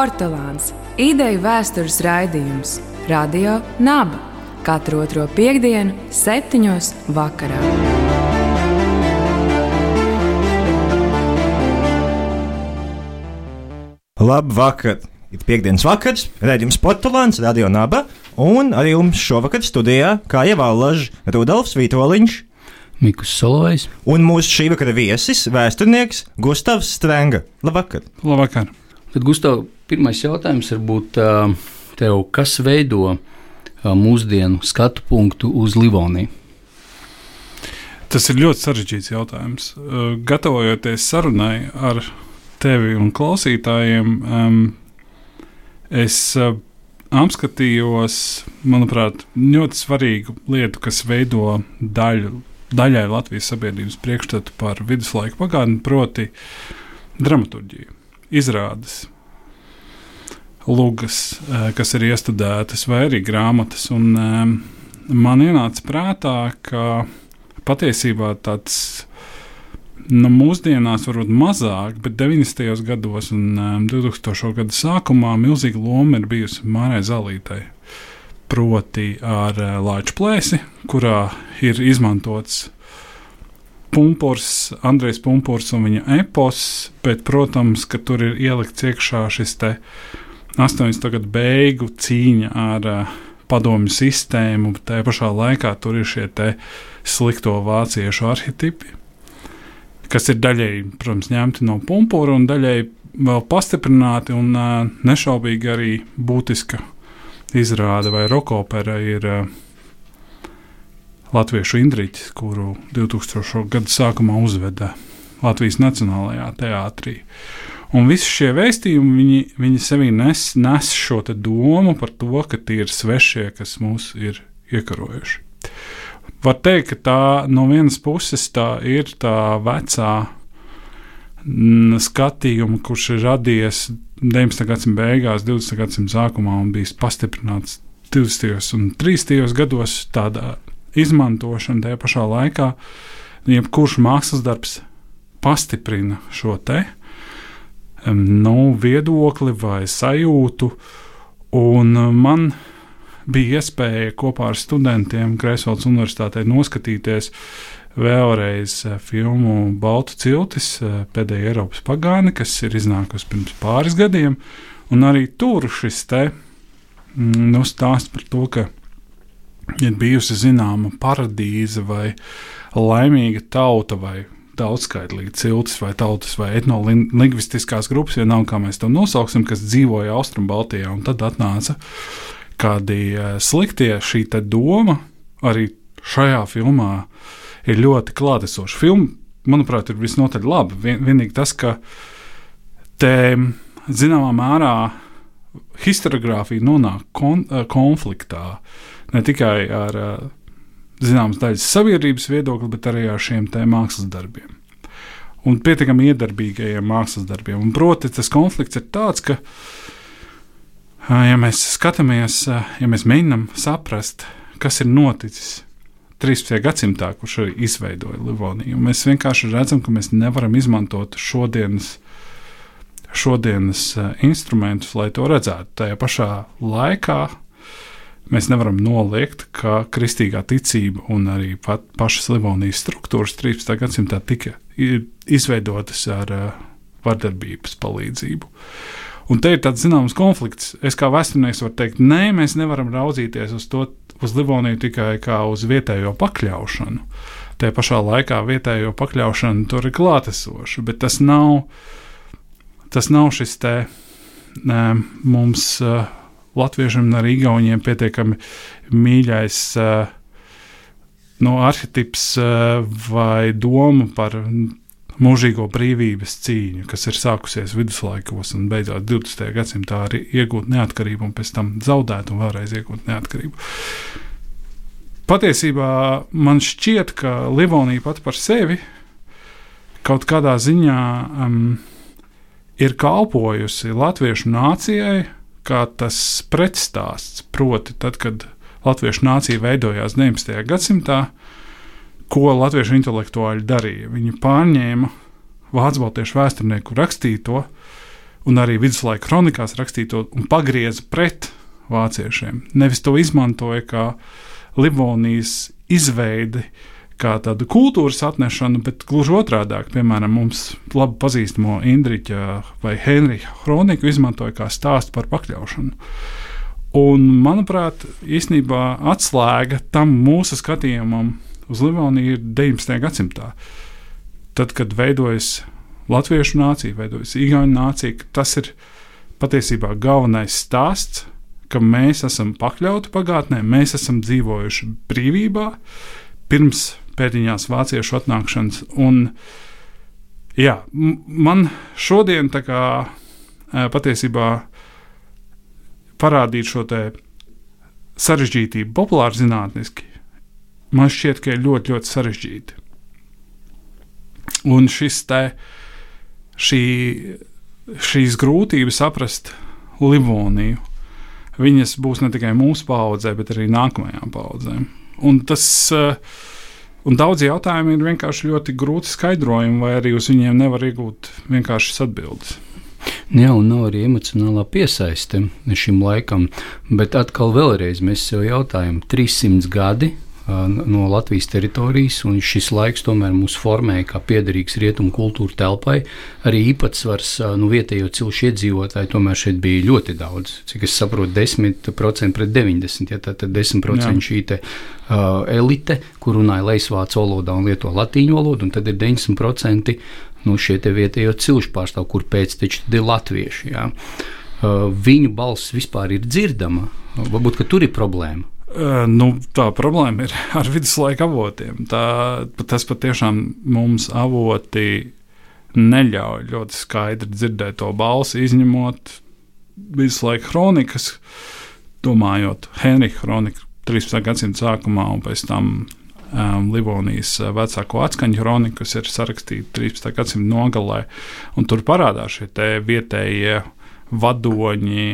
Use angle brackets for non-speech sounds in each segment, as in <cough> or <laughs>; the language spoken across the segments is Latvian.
Portugāns - ideju vēstures raidījums Radio Naba katru otro piekdienu, septiņos vakarā. Labvakar! Ir piekdienas vakars, redzējums Portugāns, Radio Naba, un arī jums šovakar studijā, kā jau Allaž, Rudolfs Vitoļņš. Mikls Solovejs. Un mūsu šī vakara viesis, vēsturnieks Gustavs Strenga. Labvakar! Labvakar! Tad, Gustav, pirmais jautājums ir būt tev, kas veido mūsdienu skatu punktu uz Livoniju? Tas ir ļoti sarežģīts jautājums. Gatavojoties sarunai ar tevi un klausītājiem, es apskatījos, manuprāt, ļoti svarīgu lietu, kas veido daļu daļai Latvijas sabiedrības priekšstatu par viduslaiku pagātni, proti, dramaturgiju, izrādes, lugas, kas ir iestudētas, vai arī grāmatas. Un, man ienāca prātā, ka patiesībā tāds nu, mūsdienās varbūt mazāk, bet 90. gados un um, 2000. gada sākumā milzīga loma ir bijusi Mārai Zalītai proti ar lāču plēsi, kurā ir izmantots pumpurs, Andrejs Pumpurs un viņa epos, bet, protams, ka tur ir ielikts iekšā šis 80. gadu beigu cīņa ar uh, padomju sistēmu, bet tajā pašā laikā tur ir šie slikto vāciešu arhitekti, kas ir daļēji, protams, ņemti no pumpura un daļēji vēl pastiprināti un uh, nešaubīgi arī būtiska izrāde vai rokopera ir uh, Latviešu Indriķis, kuru 2000. gada sākumā uzveda Latvijas Nacionālajā teātrī. Un visi šie vēstījumi, viņi, viņi sevī nes, nes šo domu par to, ka tie ir svešie, kas mūs ir iekarojuši. Var teikt, ka tā no vienas puses tā ir tā vecā skatījuma, kurš ir radies 19. gadsimta beigās, 20. gadsimta sākumā un bijis pastiprināts 20. un 30. gados, tādā izmantošana tajā pašā laikā. Jebkurš mākslas darbs pastiprina šo te nu, viedokli vai sajūtu, un man bija iespēja kopā ar studentiem Kreisvalds Universitātē noskatīties vēlreiz eh, filmu Baltu ciltis, eh, pēdējā Eiropas pagāni, kas ir iznākusi pirms pāris gadiem. Un arī tur šis te mm, nu, stāsts par to, ka ir bijusi zināma paradīze vai laimīga tauta vai daudzskaitlīga ciltis vai tautas vai etnolingvistiskās grupas, vienalga kā mēs to nosauksim, kas dzīvoja Austrumbaltijā, tad atnāca kādi eh, sliktie šī doma arī šajā filmā ir ļoti klātesoša. Filma, manuprāt, ir visnotaļ laba. Vien, vienīgi tas, ka te zināmā mērā historiografija nonāk kon, eh, konfliktā ne tikai ar eh, zināmas daļas sabiedrības viedokli, bet arī ar šiem mākslas darbiem. Un pietiekami iedarbīgajiem mākslas darbiem. Un proti, tas konflikts ir tāds, ka, ja mēs skatāmies, ja mēs mēģinām saprast, kas ir noticis 13. gadsimtā, kurš arī izveidoja Livoniju. Mēs vienkārši redzam, ka mēs nevaram izmantot šodienas, šodienas instrumentus, lai to redzētu. Tajā pašā laikā mēs nevaram noliegt, ka kristīgā ticība un arī pat pašas Livonijas struktūras 13. gadsimtā tika izveidotas ar uh, vardarbības palīdzību. Un te ir tāds zināms konflikts. Es kā vēsturnieks varu teikt, nē, mēs nevaram raudzīties uz to uz Livoniju tikai kā uz vietējo pakļaušanu. Tajā pašā laikā vietējo pakļaušana tur ir klātesoša, bet tas nav, tas nav šis te ne, mums, uh, latviešiem un arī igauniem, pietiekami mīļais uh, no arhitekts uh, vai doma par mūžīgo brīvības cīņu, kas ir sākusies viduslaikos un beidzot 20. gadsimtā arī iegūt neatkarību un pēc tam zaudēt un vēlreiz iegūt neatkarību. Patiesībā man šķiet, ka Livonija pati par sevi kaut kādā ziņā um, ir kalpojusi latviešu nācijai kā tas pretstāsts. Proti, tad, kad latviešu nācija veidojās 19. gadsimtā, ko latviešu intelektuāļi darīja. Viņi pārņēma vācu baltiešu vēsturnieku rakstīto un arī viduslaika kronikās rakstīto un pagrieza pret vāciešiem. Nevis to izmantoja kā Livonijas izveidi, kā tādu kultūras atnešanu, bet gluži otrādi. Piemēram, mums labi pazīstamo Indriča vai Henrija kroniku izmantoja kā stāstu par pakļaušanu. Un, manuprāt, īstenībā atslēga tam mūsu skatījumam uz Livoniju ir 19. gadsimtā. Tad, kad veidojas latviešu nācija, veidojas īņķu nācija, tas ir patiesībā galvenais stāsts, ka mēs esam pakļauti pagātnē, mēs esam dzīvojuši brīvībā pirms pēdiņās vāciešu atnākšanas. Un, jā, man šodien tā kā patiesībā parādīt šo sarežģītību populāri zinātniski, man šķiet, ka ir ļoti, ļoti sarežģīti. Un šis te, šī, šīs grūtības saprast Livoniju, viņas būs ne tikai mūsu paudzē, bet arī nākamajām paudzēm. Un tas uh, Un daudz jautājumu ir vienkārši ļoti grūti skaidrojumi, vai arī uz viņiem nevar iegūt vienkāršas atbildes. Jā, un nav arī emocionālā piesaiste šim laikam. Bet atkal, vēlreiz mēs sev jautājam, 300 gadi no Latvijas teritorijas, un šis laiks tomēr mūs formēja kā piederīgs rietumu kultūra telpai. Arī īpatsvars nu, vietējo cilšu iedzīvotāju tomēr šeit bija ļoti daudz. Cik es saprotu, 10% pret 90%. Ja, tad 10% Jā. šī te, uh, elite, kur runāja leisvācu valodā un lieto latīņu valodu, un tad ir 90% nu, šie vietējo cilšu pārstāvji, kur pēcteči ir latvieši. Ja. Uh, viņu balss vispār ir dzirdama. Varbūt tur ir problēma. Nu, tā problēma ir <laughs> ar viduslaika avotiem. Tā, tas patiešām mums avoti neļauj ļoti skaidri dzirdēt to balsi, izņemot viduslaika kronikas, domājot Henrika kroniku 13. gadsimta sākumā un pēc tam um, Livonijas vecāko atskaņu kroniku, kas ir sarakstīta 13. gadsimta nogalē. Tur parādās šie vietējie vadoņi,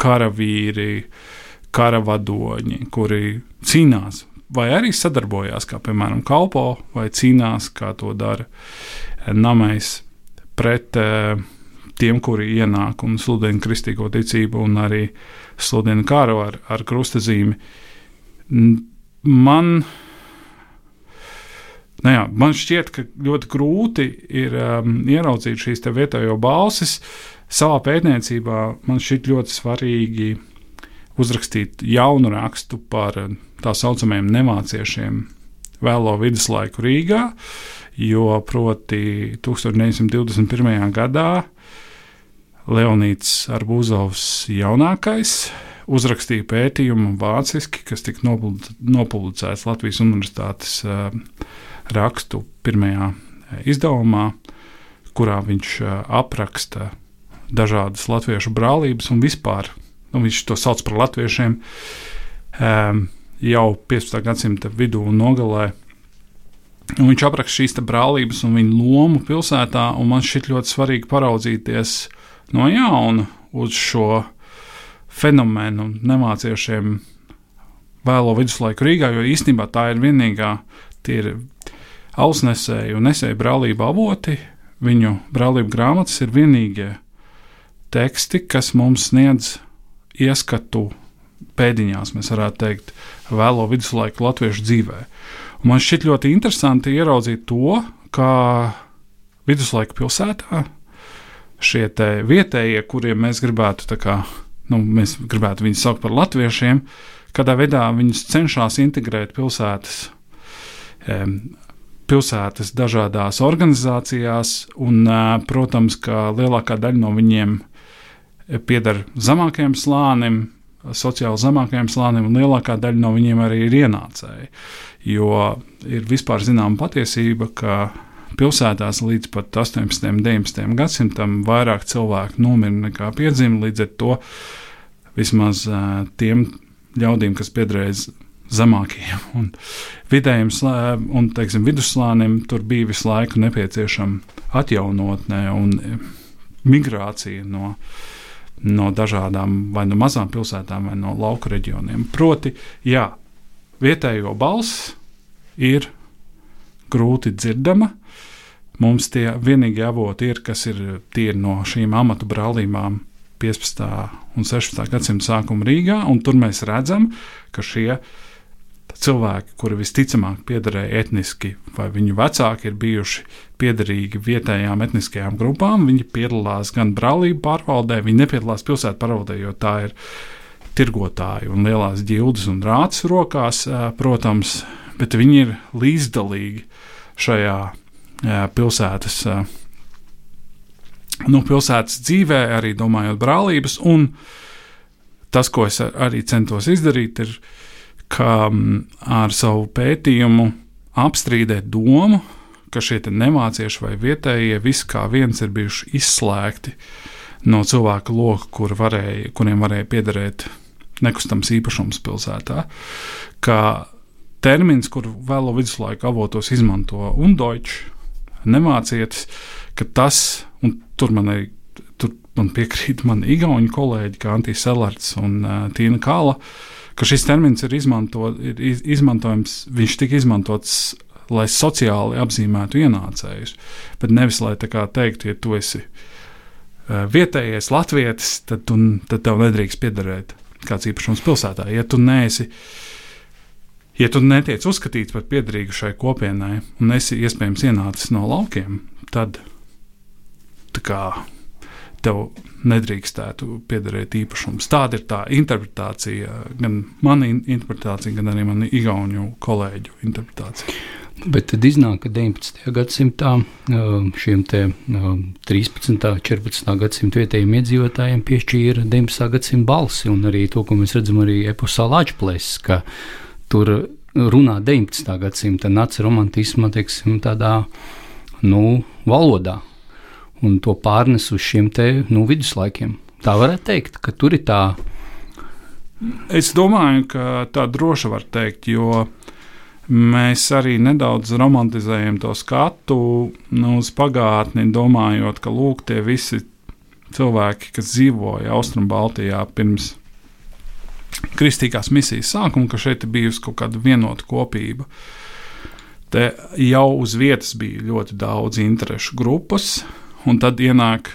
karavīri, uh, karavadoņi, kuri cīnās vai arī sadarbojās, kā piemēram kalpo, vai cīnās, kā to dara namais pret uh, tiem, kuri ienāk un sludina kristīgo ticību, un arī sludina karu ar, ar krustazīmi. Man, nu jā, man šķiet, ka ļoti grūti ir um, ieraudzīt šīs vietējo balsis. Savā pētniecībā man šķiet ļoti svarīgi uzrakstīt jaunu rakstu par eh, tā saucamajiem nemāciešiem vēlo viduslaiku Rīgā, jo proti 1921. gadā Leonīts Arbūzovs jaunākais uzrakstīja pētījumu vāciski, kas tika nopublicēts Latvijas Universitātes uh, rakstu pirmajā eh, izdevumā, kurā viņš apraksta dažādas latviešu brālības un vispār nu, viņš to sauc par latviešiem, um, jau 15. gadsimta vidū un nogalē. Un viņš apraksta šīs brālības un viņu lomu pilsētā, un man šķiet ļoti svarīgi paraudzīties no jauna uz šo fenomenu nemāciešiem vēlo viduslaiku Rīgā, jo īstenībā tā ir vienīgā, tie ir ausnesēju un nesēju brālību avoti, viņu brālību grāmatas ir vienīgie teksti, kas mums sniedz ieskatu pēdiņās, mēs varētu teikt, vēlo viduslaiku latviešu dzīvē. Un man šķiet ļoti interesanti ieraudzīt to, kā viduslaika pilsētā šie vietējie, kuriem mēs gribētu, kā, nu, mēs gribētu viņus saukt par latviešiem, kādā veidā viņus cenšas integrēt pilsētas. Pilsētas dažādās organizācijās, un, protams, ka lielākā daļa no viņiem pieder zemākajam slānim, sociāli zemākajam slānim, un lielākā daļa no viņiem arī ir ienācēji. Jo ir vispār zināma patiesība, ka pilsētās līdz pat 18. un 19. gadsimtam vairāk cilvēku nomira nekā piedzima. Līdz ar to vismaz tiem ļaudīm, kas piederēja zemākajiem un vidējiem un teiksim, vidusslānim, tur bija visu laiku nepieciešama atjaunotne un migrācija no no dažādām vai no mazām pilsētām, vai no lauku reģioniem. Proti, jā, vietējo balss ir grūti dzirdama, mums tie vienīgie avoti ir, kas ir tie no šīm amatu brālībām 15. un 16. gadsimta sākuma Rīgā, un tur mēs redzam, ka šie cilvēki, kuri visticamāk piederēja etniski, vai viņu vecāki ir bijuši piederīgi vietējām etniskajām grupām, viņi piedalās gan brālību pārvaldē, viņi nepiedalās pilsētu pārvaldē, jo tā ir tirgotāji un lielās ģildes un rātas rokās, protams, bet viņi ir līdzdalīgi šajā pilsētas, nu, pilsētas dzīvē, arī domājot brālības. Un tas, ko es arī centos izdarīt, ir ka ar savu pētījumu apstrīdēt domu, ka šie nemācieši vai vietējie visi kā viens ir bijuši izslēgti no cilvēku loka, kur varēja, kuriem varēja piederēt nekustams īpašums pilsētā. Termins, kur vēlo viduslaiku avotos izmanto Undoņš, nemācietis, ka tas, un tur man arī tur man piekrīt mani igauņu kolēģi, kā Antīs Selards un uh, Tīna Kāla, ka šis termins ir, izmanto, ir izmantojams, viņš tika izmantots lai sociāli apzīmētu ienācējus, bet nevis lai tā kā teiktu, ja tu esi uh, vietējais latvietis, tad, tu, tad tev nedrīkst piederēt kāds īpašums pilsētā. Ja tu neesi, ja tu netiec uzskatīts par piederīgu šai kopienai un esi iespējams ienācis no laukiem, tad kā, tev nedrīkstētu piederēt īpašums. Tāda ir tā interpretācija, gan mana interpretācija, gan arī mana igauņu kolēģu interpretācija. Bet tad iznāk, ka 19. gadsimtā šiem te 13. un 14. gadsimta vietējiem iedzīvotājiem piešķīra 19. gadsimta balsi, un arī to, ko mēs redzam arī eposā Lāčplēs, ka tur runā 19. gadsimta naci romantisma, teiksim, tādā, nu, valodā, un to pārnes uz šiem te, nu, viduslaikiem. Tā varētu teikt, ka tur ir tā. Es domāju, ka tā droši var teikt, jo mēs arī nedaudz romantizējam to skatu nu, uz pagātni, domājot, ka lūk, tie visi cilvēki, kas dzīvoja Austrumbaltijā pirms kristīgās misijas sākuma, ka šeit bijusi kaut kāda vienota kopība. Te jau uz vietas bija ļoti daudz interešu grupas, un tad ienāk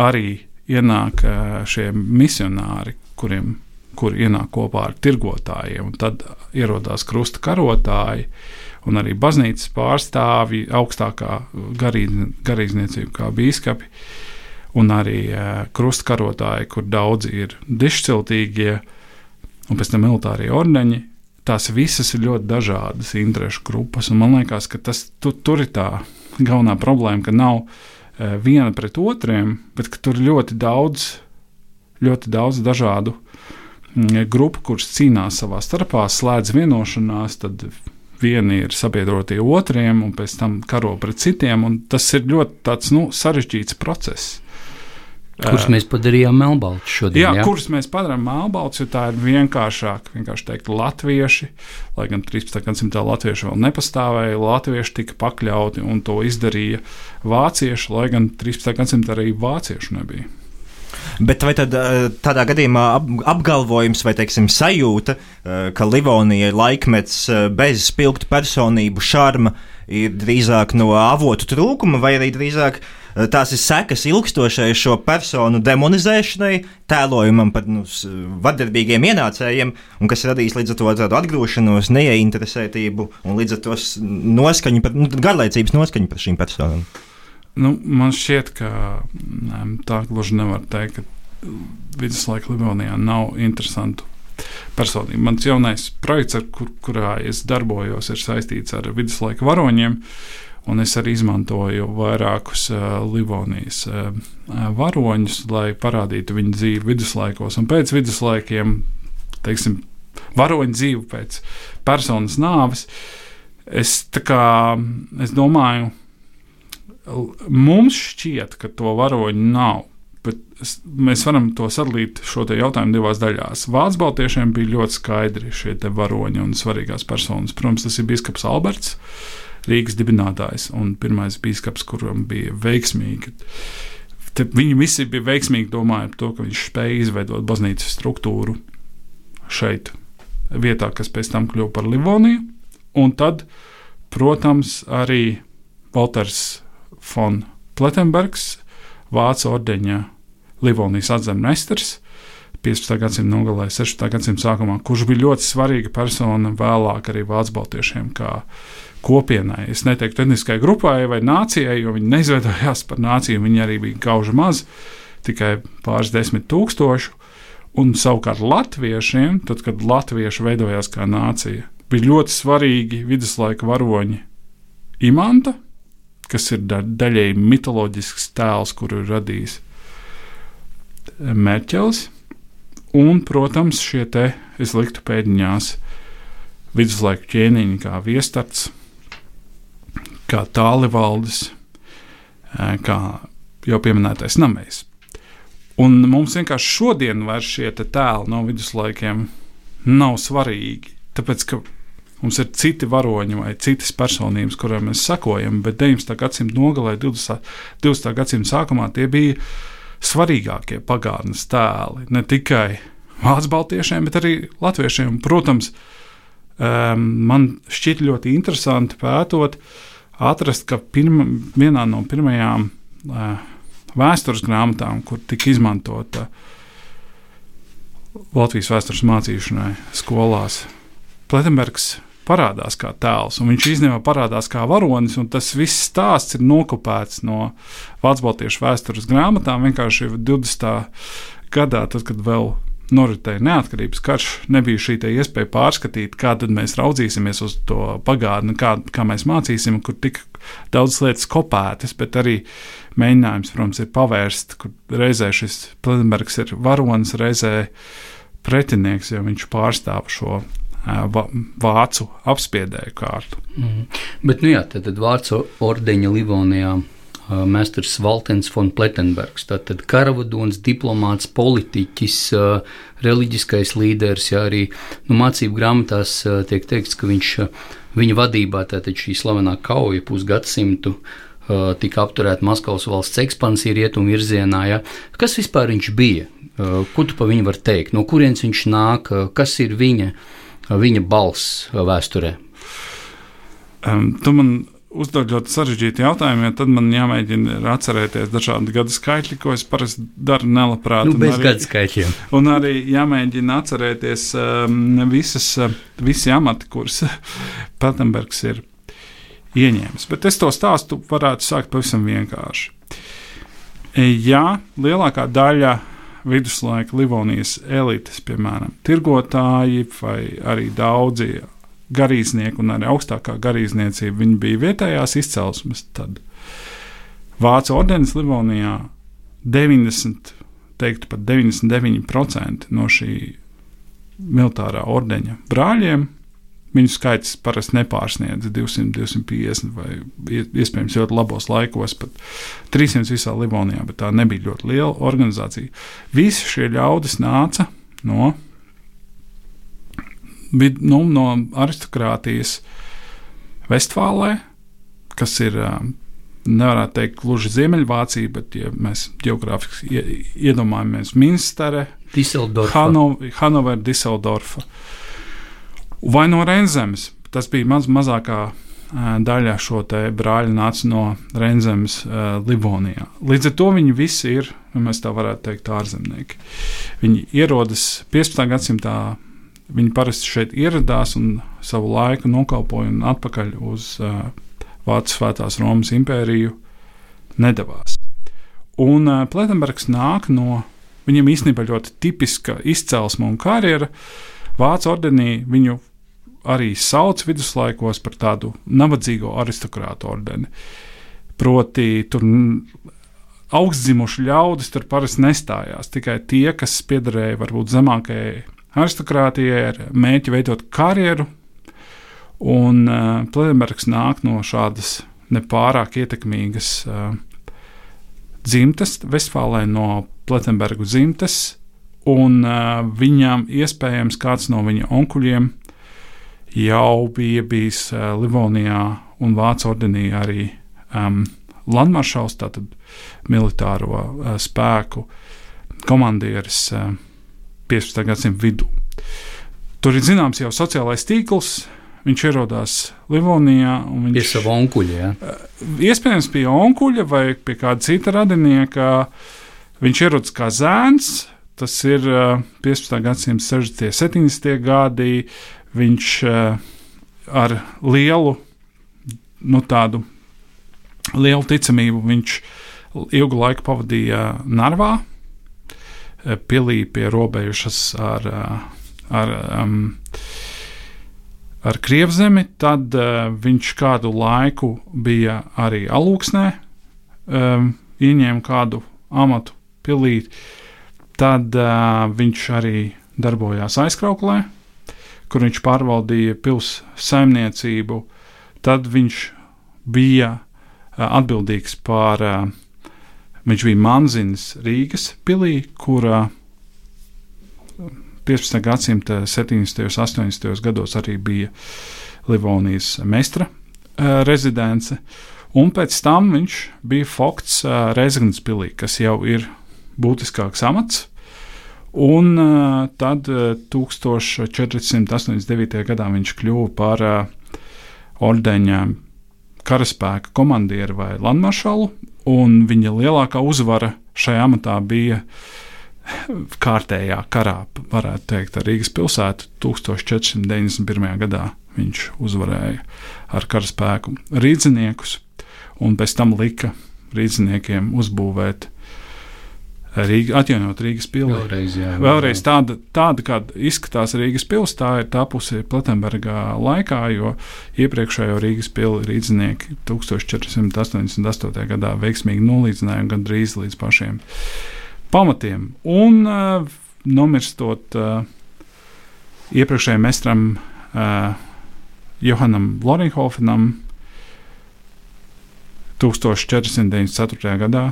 arī ienāk šie misionāri, kuriem kur ienāk kopā ar tirgotājiem. Tad ierodās krusta karotāji un arī baznīcas pārstāvji, augstākā garīdzniecība, kā biskupi, un arī krusta karotāji, kur daudzi ir dišciltīgie, un pēc tam militārie ordeņi. Tās visas ir ļoti dažādas interešu grupas, man liekas, ka tas, tu, tur ir tā galvenā problēma, ka nav uh, viena pret otriem, bet tur ir ļoti daudz, ļoti daudz dažādu mm, grupu, kuras cīnās savā starpā, slēdz vienošanās, tad vieni ir sabiedrotie otriem, un pēc tam karo pret citiem. Tas ir ļoti tāds, nu, sarežģīts process. Kurus mēs padarījām melnbaltus šodien? Jā, jā, kurus mēs padarām melnbaltus, jo tā ir vienkāršāk. Vienkārši teikt, latvieši, lai gan 13. gadsimtā latvieši vēl nepastāvēja, latvieši tika pakļauti un to izdarīja vācieši, lai gan 13. gadsimtā arī vāciešu nebija. Bet vai tad, tādā gadījumā apgalvojums vai teiksim, sajūta, ka Livonija ir laikmets bez spilgtu personību šarma, ir drīzāk no avotu trūkuma, vai arī drīzāk Eh, tās ir sekas ilgstošai šo personu demonizēšanai, tēlojumam par nu, vardarbīgiem ienācējiem, un kas radīs līdz ar to tādu atgrūšanos, neieinteresētību un līdz ar to noskaņu, par, nu, garlaicības noskaņu par šīm personām. Nu, man šķiet, ka ne, tā gluži nevar teikt, ka viduslaika Livonijā nav interesantu personību. Mans jaunais projekts, kur, kurā es darbojos, ir saistīts ar viduslaika varoņiem. Uh, Un es arī izmantoju vairākus uh, Livonijas uh, varoņus, lai parādītu viņu dzīvi viduslaikos un pēc viduslaikiem, teiksim, varoņu dzīvi pēc personas nāves. Es, kā, es domāju, mums šķiet, ka to varoņu nav. Bet mēs varam to sadalīt šo jautājumu divās daļās. Vācu baltiešiem bija ļoti skaidri šie varoņi un svarīgās personas. Protams, tas ir biskups Alberts. Uh, Rīgas dibinātājs un pirmais biskups, kuram bija veiksmīgi. Te viņi visi bija veiksmīgi domājot par to, ka viņš spēja izveidot baznīcas struktūru šeit, vietā, kas pēc tam kļuva par Livoniju. Un tad, protams, arī Walters von Pletenbergs, Vācu ordeņa Livonijas atzemnesters. 15. gadsimta nogalē, 16. gadsimta sākumā, kurš bija ļoti svarīga persona vēlāk arī Vācu baltiešiem, kā kopienai. Es neteiktu etniskai grupai vai nācijai, jo viņi neizveidojās par nāciju, viņi arī bija gauži maz, tikai pāris desmit tūkstoši. Un savukārt latviešiem, tad, kad latvieši veidojās kā nācija, bija ļoti svarīgi viduslaika varoņi Imanta, kas ir da daļēji mitoloģisks tēls, kuru ir radījis Merķels. Un, protams, šie te es liktu pēdiņās viduslaiku ķēniņi, kā viestarts, kā tālivaldis, kā jau pieminētais namējs. Un mums vienkārši šodien vairs šie tēli no viduslaikiem nav svarīgi, tāpēc ka Mums ir citi varoņi vai citas personības, kurām mēs sakojam, bet 19. gadsimta nogalē, 20. 20. gadsimta sākumā tie bija svarīgākie pagātnes tēli. Ne tikai vācu baltiešiem, bet arī latviešiem. Protams, um, man šķiet ļoti interesanti pētot, atrast, ka pirma, vienā no pirmajām uh, vēstures grāmatām, kur tika izmantota Latvijas vēstures mācīšanai skolās, Pletenbergs parādās kā tēls, un viņš īstenībā parādās kā varonis, tas viss stāsts ir nokopēts no Vācu Baltiešu vēstures grāmatām. Vienkārši 20. gadā, tad, kad vēl noritēja neatkarības karš, nebija šī iespēja pārskatīt, kā mēs raudzīsimies uz to pagātni, kā, kā mēs mācīsim, kur tik daudz lietas kopētas, bet arī mēģinājums, protams, ir pavērst, kur reizē šis Pletenbergs ir varonis, reizē pretinieks, jo viņš pārstāv šo vācu apspiedēju kārtu. Mm. Bet, nu jā, tad, tad vācu ordeņa Livonijā. Mēsters Valtens von Pletenbergs, tātad karavadons, diplomāts, politiķis, reliģiskais līderis. Jā, arī nu, mācību grāmatās tiek teikts, ka viņš viņa vadībā šī slavenā kauja pusgadsimtu tika apturēta Maskavas valsts ekspansija rietumu virzienā. Ja. Kas vispār viņš bija? Ko tu par viņu vari teikt? No kurienes viņš nāk? Kas ir viņa? Viņa balss vēsturē? Um, tu man uzdod ļoti sarežģītu jautājumu, jo tad man jāmēģina atcerēties dažādi gadu skaitļi, ko es parasti daru nelabprāt. Nu, bez arī, gadu skaitļiem. Un arī jāmēģina atcerēties um, visas, uh, visi amati, kurus <laughs> Patenbergs ir ieņēmis. Bet es to stāstu varētu sākt pavisam vienkārši. Jā, lielākā daļa viduslaika Livonijas elites, piemēram, tirgotāji vai arī daudzi garīdznieki un arī augstākā garīdzniecība, viņi bija vietējās izcelsmes. Tad Vācu ordenis Livonijā 90, teiktu pat 99% no šī militārā ordeņa brāļiem Viņu skaits parasti nepārsniedz 200, 250 vai iespējams ļoti labos laikos, pat 300 visā Livonijā, bet tā nebija ļoti liela organizācija. Visi šie ļaudis nāca no, nu, no aristokrātijas Vestfālē, kas ir nevarētu teikt, gluži Ziemeļvācija, bet, ja mēs geogrāfiski iedomājamies Minstere, Hanover, Diseldorfa vai no Renzemes. Tas bija maz, mazākā daļa šo brāļu nāca no Renzemes, uh, Livonijā. Līdz ar to viņi visi ir, ja mēs tā varētu teikt, ārzemnieki. Viņi ierodas 15. gadsimtā. Viņi parasti šeit ieradās un savu laiku nokalpoja un atpakaļ uz uh, Vācijas Svētās Romas impēriju nedavās. Un uh, Pletenbergs nāk no viņam īstenībā ļoti tipiska izcelsme un karjera. Vācu ordenī viņu arī sauc viduslaikos par tādu nabadzīgo aristokrātu ordeni. Proti, tur augstzimuši ļaudis tur parasti nestājās. Tikai tie, kas piederēja varbūt zemākajai aristokrātijai, ar mēķi veidot karjeru. Un uh, Pledenbergs nāk no šādas nepārāk ietekmīgas uh, dzimtes, Vestfālē no Pletenbergu dzimtes, un uh, viņam iespējams kāds no viņa onkuļiem jau bija bijis uh, Livonijā un Vācu ordenī arī um, landmaršals, tātad militāro uh, spēku komandieris uh, 15. gadsimta vidū. Tur ir zināms jau sociālais tīkls, viņš ierodās Livonijā. Viņš, pie sava onkuļa. Ja? Iespējams, pie onkuļa vai pie kāda cita radinieka. Viņš ierodas kā zēns. Tas ir 15. gadsimta 60. un 70. gadi. Viņš ar lielu, nu, tādu lielu ticamību viņš ilgu laiku pavadīja Narvā, pilī pie robežas ar, ar um, ar Krievzemi, tad uh, viņš kādu laiku bija arī Alūksnē, um, ieņēma kādu amatu pilī. Tad uh, viņš arī darbojās aizkrauklē, kur viņš pārvaldīja pilsētas saimniecību. Tad viņš bija uh, atbildīgs par, uh, viņš bija Manzinas Rīgas pilī, kurā uh, 15. gadsimta 70. un 80. gados arī bija Livonijas meistra rezidence. Un pēc tam viņš bija Fokts uh, Rezgnespilī, kas jau ir būtiskāks amats. Un uh, tad uh, 1489. gadā viņš kļuva par uh, ordeņa karaspēka komandieru vai landmaršalu, un viņa lielākā uzvara šajā amatā bija kārtējā karā, varētu teikt, ar Rīgas pilsētu 1491. gadā. Viņš uzvarēja ar karaspēku rīzniekus, un pēc tam lika rīzniekiem uzbūvēt Rīga, atjaunot Rīgas pilsētu. Vēlreiz, jā, Vēlreiz tāda, tāda kāda izskatās Rīgas pilsēta, tā ir tapusi Platenbergā laikā, jo iepriekšējo Rīgas pilsētu rīznieki 1488. gadā veiksmīgi nolīdzināja gandrīz līdz pašiem pamatiem. Un uh, nomirstot uh, iepriekšējiem mestram uh, Johanam Loringhofenam 1494. gadā.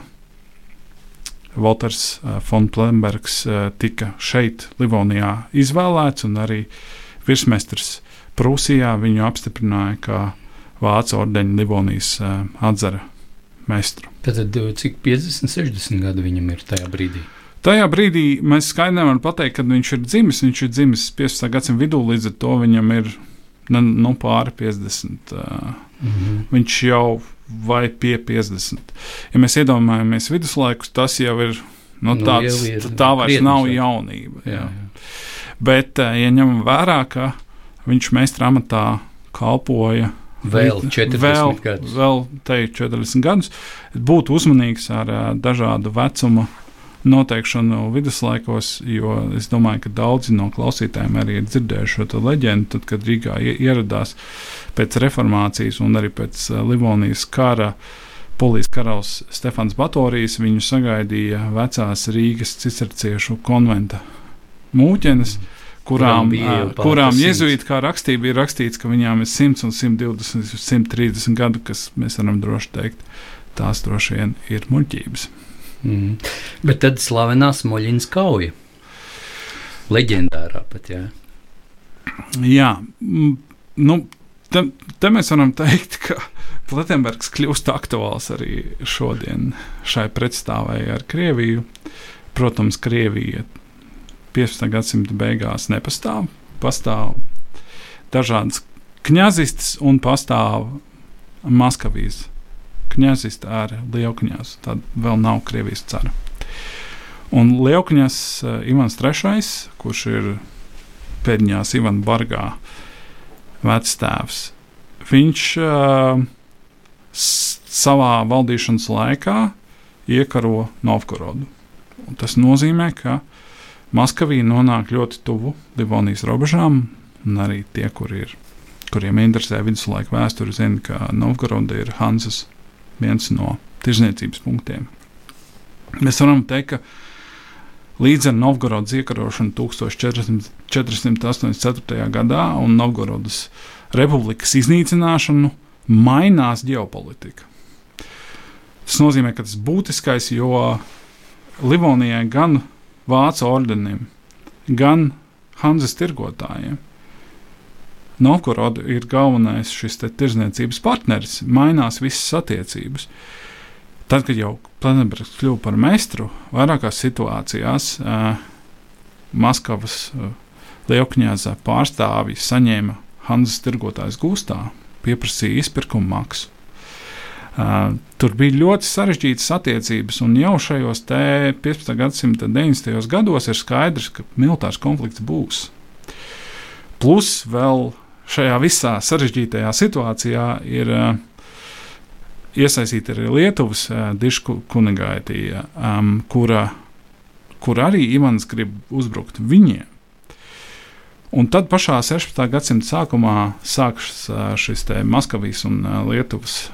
Walters uh, von Plembergs uh, tika šeit, Livonijā, izvēlēts, un arī virsmestrs Prūsijā viņu apstiprināja kā Vācu ordeņa Livonijas uh, atzara mestru. Tad, cik 50, 60 gadi viņam ir tajā brīdī? Tajā brīdī mēs skaidri nevaram pateikt, kad viņš ir dzimis. Viņš ir dzimis 15. gadsimta vidū, līdz ar to viņam ir nu, nu pāri 50. Uh, mm -hmm. Viņš jau vai pie 50. Ja mēs iedomājamies viduslaikus, tas jau ir. Nu, nu, tāds, ir tā vairs nav jaunība. Jā. Jā. Bet, ja ņemam vērā, ka viņš meistara amatā kalpoja Vēl 40 vēl, gadus. Vēl teikt, 40 gadus. Būt uzmanīgs ar uh, dažādu vecumu noteikšanu viduslaikos, jo es domāju, ka daudzi no klausītājiem arī ir dzirdējuši šo leģendu, tad, kad Rīgā ieradās pēc reformācijas un arī pēc uh, Livonijas kara. Polijas karalis Stefans Batorijas viņu sagaidīja vecās Rīgas cisterciešu konventa mūķenes. Mm kurām, kurām, kurām jēzuīti kā rakstība ir rakstīts, ka viņām ir 100 un 120, 130 gadu, kas mēs varam droši teikt, tās droši vien ir muļķības. Mm. Bet tad slavenā Smoļinas kauja. Leģendārā pat, jā. Jā, nu, te, te mēs varam teikt, ka Platenbergs kļūst aktuāls arī šodien šai pretstāvai ar Krieviju. Protams, Krievija 15. gadsimta beigās nepastāv. Pastāv dažādas kņazistas un pastāv Maskavijas kņazista ar lielkņazu. Tad vēl nav Krievijas cara. Un lielkņas uh, Ivans III, kurš ir pēdējās Ivana Bargā vecstāvs, viņš uh, savā valdīšanas laikā iekaro Novgorodu. Un tas nozīmē, ka Maskavī nonāk ļoti tuvu Livonijas robežām, un arī tie, kur ir, kuriem interesē viduslaika vēsture, zina, ka Novgoroda ir Hansas viens no tirzniecības punktiem. Mēs varam teikt, ka līdz ar Novgorodas iekarošanu 1484. gadā un Novgorodas republikas iznīcināšanu mainās ģeopolitika. Tas nozīmē, ka tas būtiskais, jo Livonijai gan Vācu ordenim, gan Hanzas tirgotājiem. Novgoroda ir galvenais šis tirzniecības partneris, mainās visas attiecības. Tad, kad jau Planebergs kļuva par meistaru, vairākās situācijās uh, Maskavas uh, lielkņāza pārstāvji saņēma Hanzas tirgotājs gūstā pieprasīja izpirkuma maksu. Uh, tur bija ļoti sarežģītas attiecības, un jau šajos 15. gadsimta 90. gados ir skaidrs, ka militārs konflikts būs. Plus vēl šajā visā sarežģītajā situācijā ir uh, iesaistīta arī Lietuvas uh, dišku kunigaitīja, um, kura, kur arī Ivans grib uzbrukt viņiem. Un tad pašā 16. gadsimta sākumā sākas uh, šis Maskavijas un Lietuvas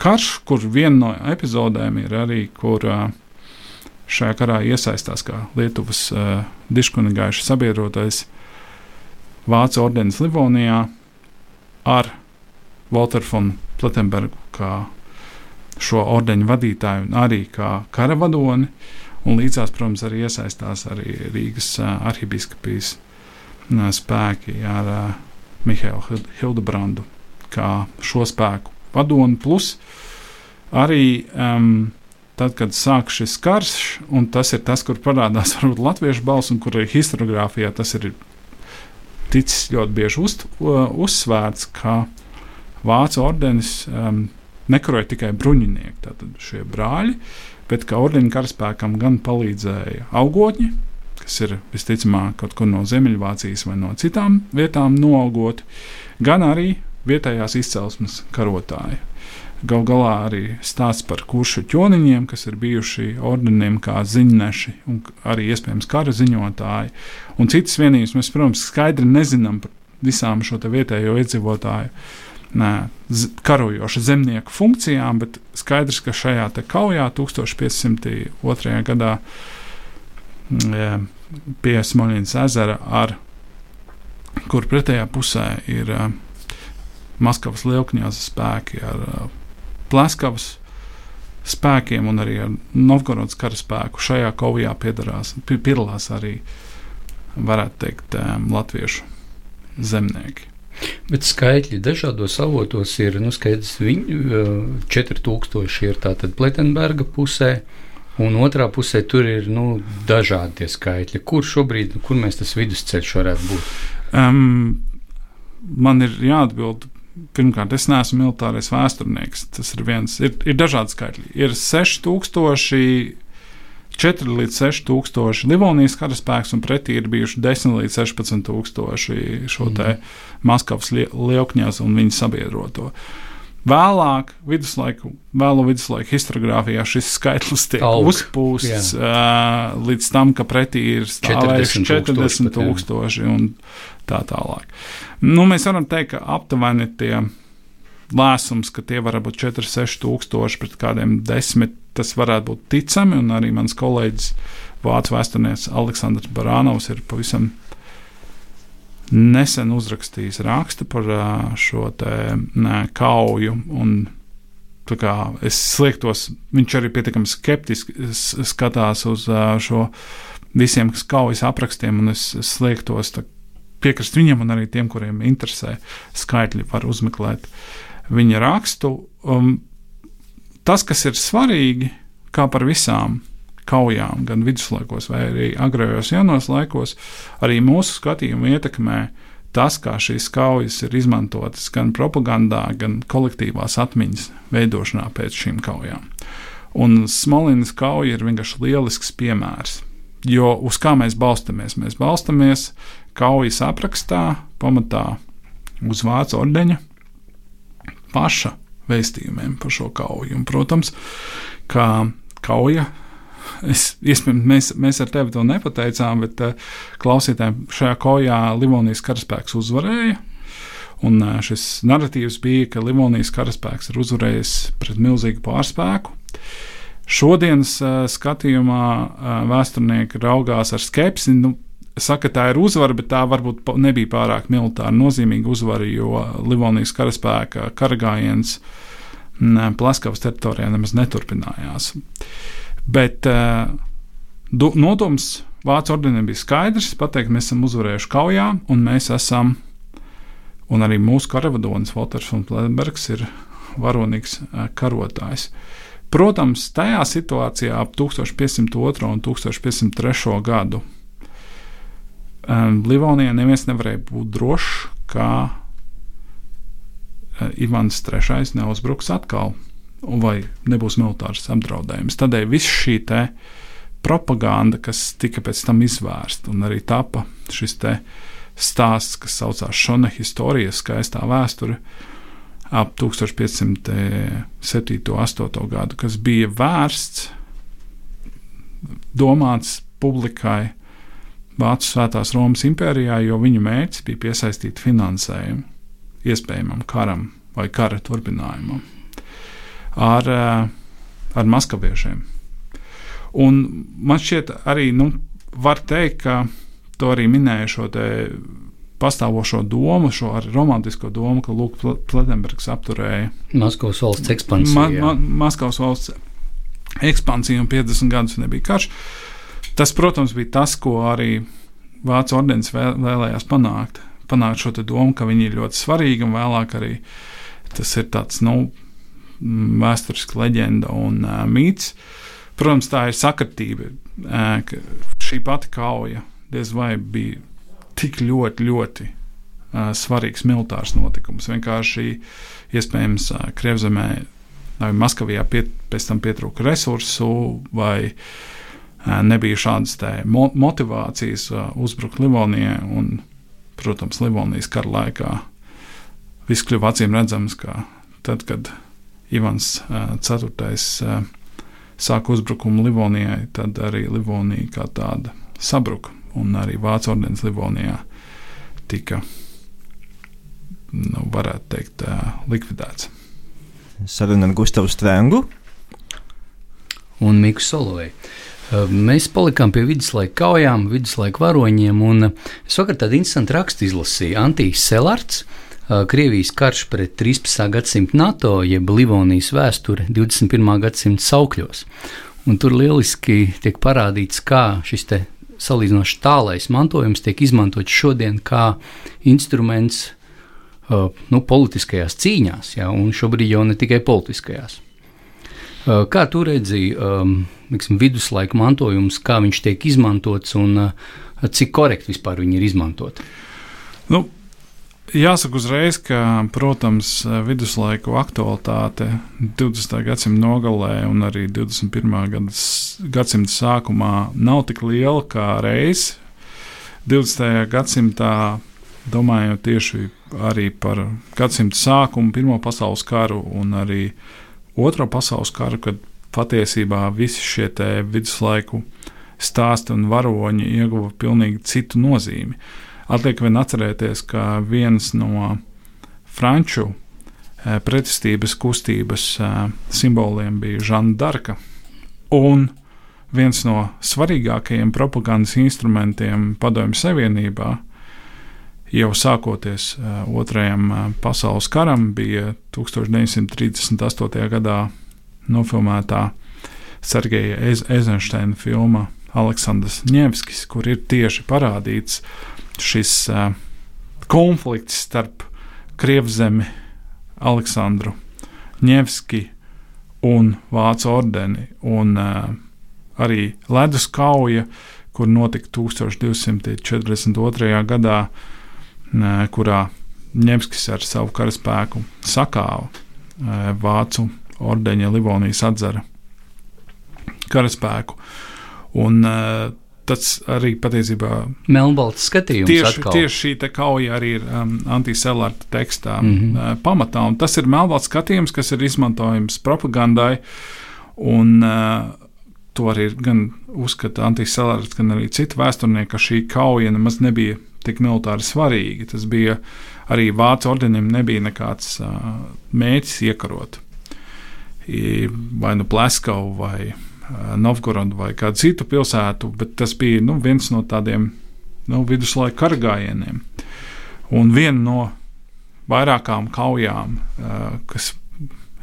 karš, kur viena no epizodēm ir arī, kur šajā karā iesaistās kā Lietuvas diškunigaiša sabiedrotais Vācu ordenis Livonijā ar Walteru von Platenbergu kā šo ordeņu vadītāju un arī kā kara vadoni. Un līdzās, protams, arī iesaistās arī Rīgas arhibīskapijas uh, spēki ar uh, Mihālu Hildebrandu kā šo spēku padoni, plus arī um, tad, kad sāk šis karš, un tas ir tas, kur parādās <laughs> varbūt latviešu balss, un kur arī historiografijā tas ir ticis ļoti bieži uz, uzsvērts, ka Vācu ordenis um, nekaroja tikai bruņinieki, tātad šie brāļi, bet ka ordeņa karaspēkam gan palīdzēja augotņi, kas ir visticamāk kaut kur no Ziemeļvācijas vai no citām vietām noalgoti, gan arī vietējās izcelsmes karotāji. Galu galā arī stāsts par kuršu ķoniņiem, kas ir bijuši ordeniem kā ziņneši un arī iespējams kara ziņotāji. Un citas vienības mēs, protams, skaidri nezinām par visām šo vietējo iedzīvotāju nē, karojošu zemnieku funkcijām, bet skaidrs, ka šajā kaujā 1502. gadā mm, pie Smoļinas ezera, ar, kur pretējā pusē ir Maskavas lielkņāza spēki ar Pleskavas spēkiem un arī ar Novgorodas karaspēku šajā kaujā piedalās, piedalās arī, varētu teikt, latviešu zemnieki. Bet skaitļi dažādos avotos ir nu, skaidrs, viņi 4000 uh, ir tātad Pletenberga pusē. Un otrā pusē tur ir nu, dažādi skaitļi. Kur šobrīd, kur mēs tas vidusceļš varētu būt? Um, man ir jāatbild pirmkārt, es neesmu militārais vēsturnieks. Tas ir viens, ir, ir dažādi skaitļi. Ir 6000. 4 līdz 6 tūkstoši Livonijas karaspēks, un pretī ir bijuši 10 līdz 16 tūkstoši šo mm. Maskavas lielkņās un viņa sabiedroto. Vēlāk, viduslaiku, vēlo viduslaiku historiografijā šis skaitlis tiek Aug, uzpūsts uh, līdz tam, ka pretī ir stāvējuši 40 tūkstoši un tā tālāk. Nu, mēs varam teikt, ka aptuveni tie lēsums, ka tie var būt 4, 6 tūkstoši pret kādiem desmit, tas varētu būt ticami, un arī mans kolēģis Vācu vēsturnieks Aleksandrs Barānovs ir pavisam nesen uzrakstījis rakstu par šo kauju. Es sliektos, viņš arī pietiekami skeptiski skatās uz šo visiem kaujas aprakstiem, un es sliektos piekrist viņam un arī tiem, kuriem interesē skaitļi, var uzmeklēt viņa rakstu. Um, tas, kas ir svarīgi, kā par visām kaujām, gan viduslaikos, vai arī agrējos jaunos laikos, arī mūsu skatījumu ietekmē tas, kā šīs kaujas ir izmantotas gan propagandā, gan kolektīvās atmiņas veidošanā pēc šīm kaujām. Un Smolinas kauja ir vienkārši lielisks piemērs. Jo uz kā mēs balstamies? Mēs balstamies kaujas aprakstā, pamatā uz vācu ordeņa paša vēstījumiem par šo kauju. Un, protams, kā kauja. Es, iespējams, mēs, mēs ar tevi to nepateicām, bet uh, klausītājiem šajā kaujā Livonijas karaspēks uzvarēja. Un uh, šis narratīvs bija, ka Livonijas karaspēks ir uzvarējis pret milzīgu pārspēku. Šodienas uh, skatījumā uh, vēsturnieki raugās ar skepsi. Nu, saka, tā ir uzvara, bet tā varbūt nebija pārāk militāri nozīmīga uzvara, jo Livonijas karaspēka karagājiens Plaskavas teritorijā nemaz neturpinājās. Bet uh, nodoms Vācu ordenim bija skaidrs, pateikt, mēs esam uzvarējuši kaujā, un mēs esam, un arī mūsu karavadonis Walters un Pledenbergs ir varonīgs uh, karotājs. Protams, tajā situācijā ap 1502 un 1503 gadu um, Livonijā neviens nevarēja būt drošs, ka Ivans III neuzbruks atkal, vai nebūs militārs apdraudējums. Tādēļ viss šī propaganda, kas tika pēc tam izvērsta, un arī tapa šis stāsts, kas saucās Šona Historijas, skaistā vēsture, ap 1507. un 8. gadu, kas bija vērsts, domāts publikai Vācu Svētās Romas impērijā, jo viņu mērķis bija piesaistīt finansējumu iespējamam karam vai kara turpinājumam ar, eh, ar maskaviešiem. Un man šķiet, arī nu, var teikt, ka to arī minēja šo pastāvošo domu, šo romantisko domu, ka Lūk, Pletenbergs apturēja Maskavas valsts ekspansiju. Ma, ma, Maskavas valsts ekspansiju un 50 gadus nebija karš. Tas, protams, bija tas, ko arī Vācu ordenis vēl, vēlējās panākt. Panākt šo domu, ka viņi ir ļoti svarīgi un vēlāk arī tas ir tāds, nu, vēsturiska leģenda un uh, mīts. Protams, tā ir sakritība, uh, ka šī pati kauja diez vai bija tik ļoti, ļoti uh, svarīgs militārs notikums. Vienkārši iespējams uh, Krievzemē vai Maskavijā pie, pēc tam pietrūka resursu vai uh, nebija šādas mo motivācijas uh, uzbrukt Livonijai. Un, protams, Livonijas kara laikā viss kļuva acīm redzams, ka tad, kad Ivans IV uh, sāka uzbrukumu Livonijai, tad arī Livonija kā tāda sabruka un arī Vācu ordenis Livonijā tika, nu, varētu teikt, likvidēts. Saruna ar Gustavu Strengu un Miku Solovēju. Mēs palikām pie viduslaika kaujām, viduslaika varoņiem, un es vakar tādu interesantu rakstu izlasīju. Antīs Selards, Krievijas karš pret 13. gadsimta NATO, jeb Livonijas vēsture 21. gadsimta saukļos. Un tur lieliski tiek parādīts, kā šis salīdzinoši tālais mantojums tiek izmantots šodien kā instruments uh, nu, politiskajās cīņās, ja, un šobrīd jau ne tikai politiskajās. Uh, kā tu redzēji um, viduslaika mantojums, kā viņš tiek izmantots un uh, cik korekti vispār viņi ir izmantoti? Nu, Jāsaka uzreiz, ka, protams, viduslaiku aktualitāte 20. gadsimta nogalē un arī 21. Gads, gadsimta sākumā nav tik liela kā reiz. 20. gadsimtā, domājot tieši arī par gadsimta sākumu, Pirmo pasaules karu un arī Otro pasaules karu, kad patiesībā visi šie viduslaiku stāsti un varoņi ieguva pilnīgi citu nozīmi. Atliek vien atcerēties, ka viens no franču eh, pretestības kustības eh, simboliem bija Žana Darka. Un viens no svarīgākajiem propagandas instrumentiem Padomju Savienībā jau sākoties Otrajam pasaules karam, bija 1938. gadā nofilmētā Sergeja Eizensteina filma Aleksandrs Ņevskis, kur ir tieši parādīts šis uh, konflikts starp Krievzemi, Aleksandru Ņevski un Vācu ordeni, un uh, arī ledus kauja, kur notika 1242. gadā, uh, kurā Ņemskis ar savu karaspēku sakāva uh, Vācu ordeņa Livonijas atzara karaspēku. Un, uh, tas arī patiesībā Melnbalts skatījums. Tieši, atkal. tieši šī kauja arī ir um, antiselārta tekstā mm -hmm. uh, pamatā, un tas ir melnbalts skatījums, kas ir izmantojams propagandai, un uh, to arī gan uzskata antiselārts, gan arī citi vēsturnieki, ka šī kauja nemaz nebija tik militāri svarīga. Tas bija arī Vācu ordenim nebija nekāds uh, mēģis iekarot vai nu Pleskavu vai Novgorodu vai kādu citu pilsētu, bet tas bija nu, viens no tādiem nu, viduslaika karagājieniem. Un viena no vairākām kaujām, eh, kas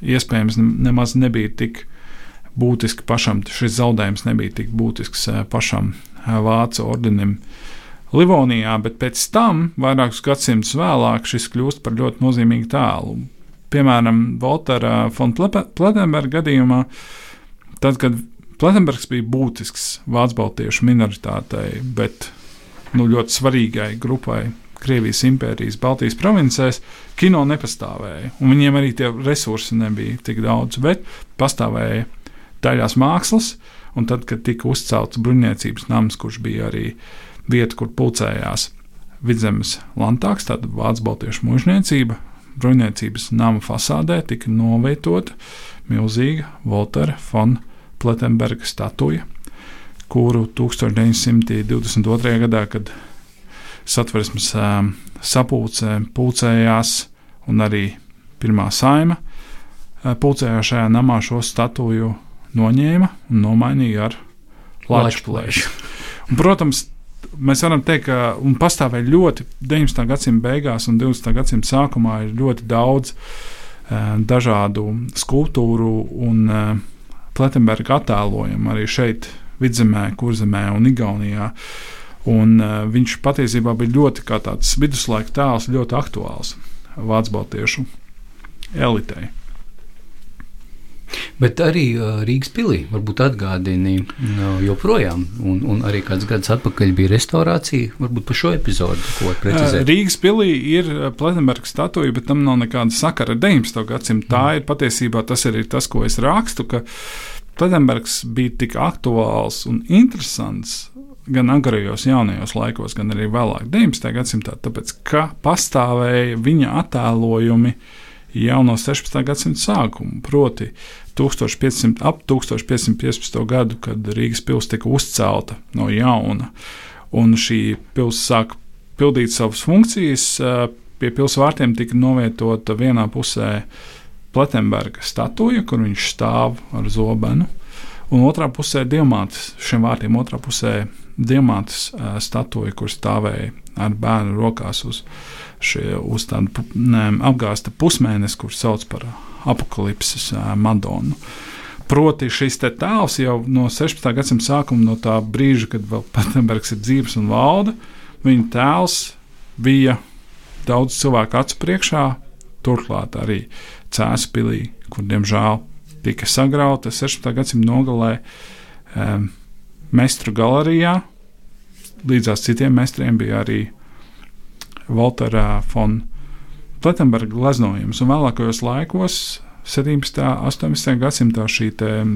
iespējams nemaz nebija tik būtiski pašam, šis zaudējums nebija tik būtisks eh, pašam Vācu ordenim. Livonijā, bet pēc tam, vairākus gadsimtus vēlāk, šis kļūst par ļoti nozīmīgu tēlu. Piemēram, Voltera von Pletenberga gadījumā, tad, kad Platenbergs bija būtisks vācu baltiešu minoritātei, bet nu, ļoti svarīgai grupai, Krievijas impērijas, Baltijas provincēs, kino nepastāvēja. Viņiem arī tie resursi nebija tik daudz, bet pastāvēja daļās mākslas. Un tad, kad tika uzcelts bruņniecības nams, kurš bija arī vieta, kur pulcējās Vidzemes lantāks, tāda Vācu Baltiešu mužniecība, bruņniecības nama fasādē tika novietota milzīga Voltera von Pletenberga statuja, kuru 1922. gadā, kad satversmes sapulcē pulcējās un arī pirmā saima pulcējās šajā namā šo statuju noņēma un nomainīja ar Latvijas. Protams, mēs varam teikt, ka pastāvēja ļoti 19. gadsimta beigās un 20. gadsimta sākumā ir ļoti daudz dažādu skulptūru un Pletenberga attēlojumu arī šeit, Vidzemē, Kurzemē un Igaunijā. Un, uh, viņš patiesībā bija ļoti tāds viduslaika tēls, ļoti aktuāls Vācu baltiešu elitei. Bet arī uh, Rīgas pilī varbūt atgādini uh, joprojām, un, un arī kāds gads atpakaļ bija restaurācija. Varbūt par šo epizodu ko precizēt. Rīgas pilī ir Pletenberga statuja, bet tam nav nekāda sakara ar 19. gadsimtu. Tā mm. ir patiesībā tas arī tas, ko es rakstu, ka Pletenbergs bija tik aktuāls un interesants gan agrajos jaunajos laikos, gan arī vēlāk, 19. gadsimtā, tāpēc ka pastāvēja viņa attēlojumi jau no 16. gadsimta sākuma. Proti, 1500, ap 1515. gadu, kad Rīgas pilsēta tika uzcelta no jauna, un šī pilsēta sāka pildīt savas funkcijas, pie pilsvārtiem tika novietota vienā pusē Pletenberga statuja, kur viņš stāv ar zobenu, un otrā pusē diamāts, šiem vārtiem otrā pusē diamāts statuja, kur stāvēja ar bērnu rokās uz, šie, uz tādu apgāsta pusmēnesi, kurš sauc par apakalipses Madonu. Proti, šis tēls jau no 16. gadsimta sākuma, no tā brīža, kad vēl <laughs> Pēterburgas ir dzīves un valda, viņa tēls bija daudz cilvēku acu priekšā, turklāt arī Cēspilī, kur diemžēl tika sagrauta 16. gadsimta nogalē um, Mestru galerijā. Līdzās citiem mestriem bija arī Waltera von Pletenberga gleznojums. Un vēlākajos laikos, 17. un 18. gadsimtā, šī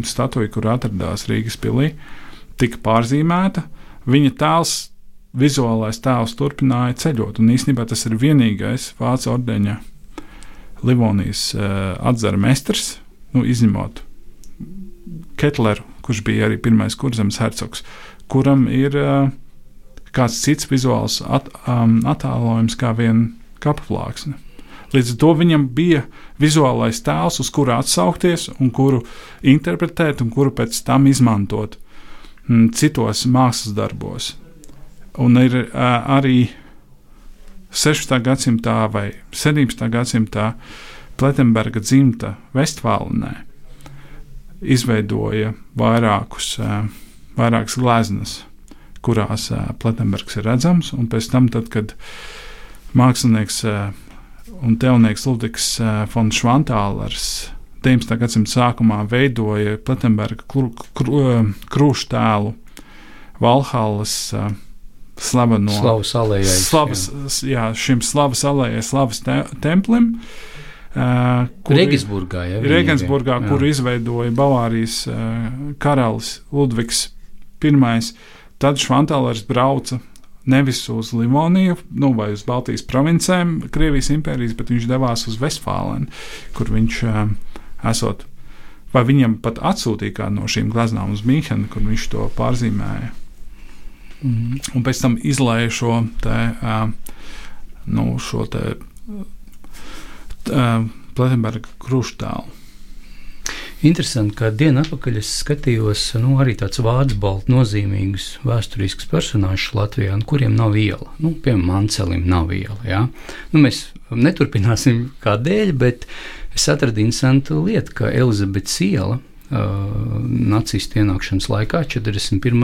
statuja, kur atradās Rīgas pilī, tika pārzīmēta. Viņa tēls, vizuālais tēls, turpināja ceļot. Un īstenībā tas ir vienīgais Vācu ordeņa Livonijas uh, atzara mestrs, nu, izņemot Ketleru, kurš bija arī pirmais kurzemes hercogs, kuram ir uh, kāds cits vizuāls at, um, attēlojums kā viena kapaplāksne. Līdz ar to viņam bija vizuālais tēls, uz kuru atsaukties, un kuru interpretēt, un kuru pēc tam izmantot mm, citos mākslas darbos. Un ir uh, arī 16. gadsimtā vai 17. gadsimtā Pletenberga dzimta Vestfālenē izveidoja vairākus, uh, vairākas gleznas, kurās Pletenbergs ir redzams, un pēc tam, tad, kad mākslinieks un teonieks Ludvigs von eh, Švantālers 19. gadsimta sākumā veidoja kru, krūšu tēlu Valhallas uh, slaveno slavas alējai. Slavas, jā. jā, šim slavas alējai, slavas te, templim. Uh, Regensburgā, ja, Regensburgā kur izveidoja Bavārijas uh, karalis Ludvigs I. Tad Švantālers brauca nevis uz Livoniju nu, vai uz Baltijas provincēm, Krievijas impērijas, bet viņš devās uz Vestfālenu, kur viņš uh, esot. Vai viņam pat atsūtīja kādu no šīm gleznām uz Mīhenu, kur viņš to pārzīmēja. Mm -hmm. Un pēc tam izlaiž šo te, uh, nu, šo te uh, Pletenberga kruštālu. Interesanti, ka dienu atpakaļ es skatījos nu, arī tāds vārds balts nozīmīgs vēsturisks personāžs Latvijā, kuriem nav iela. Nu, piemēram, Mancelim nav iela. Ja? Nu, mēs neturpināsim kādēļ, bet es atradu interesantu lietu, ka Elizabetes iela uh, nacistu ienākšanas laikā 41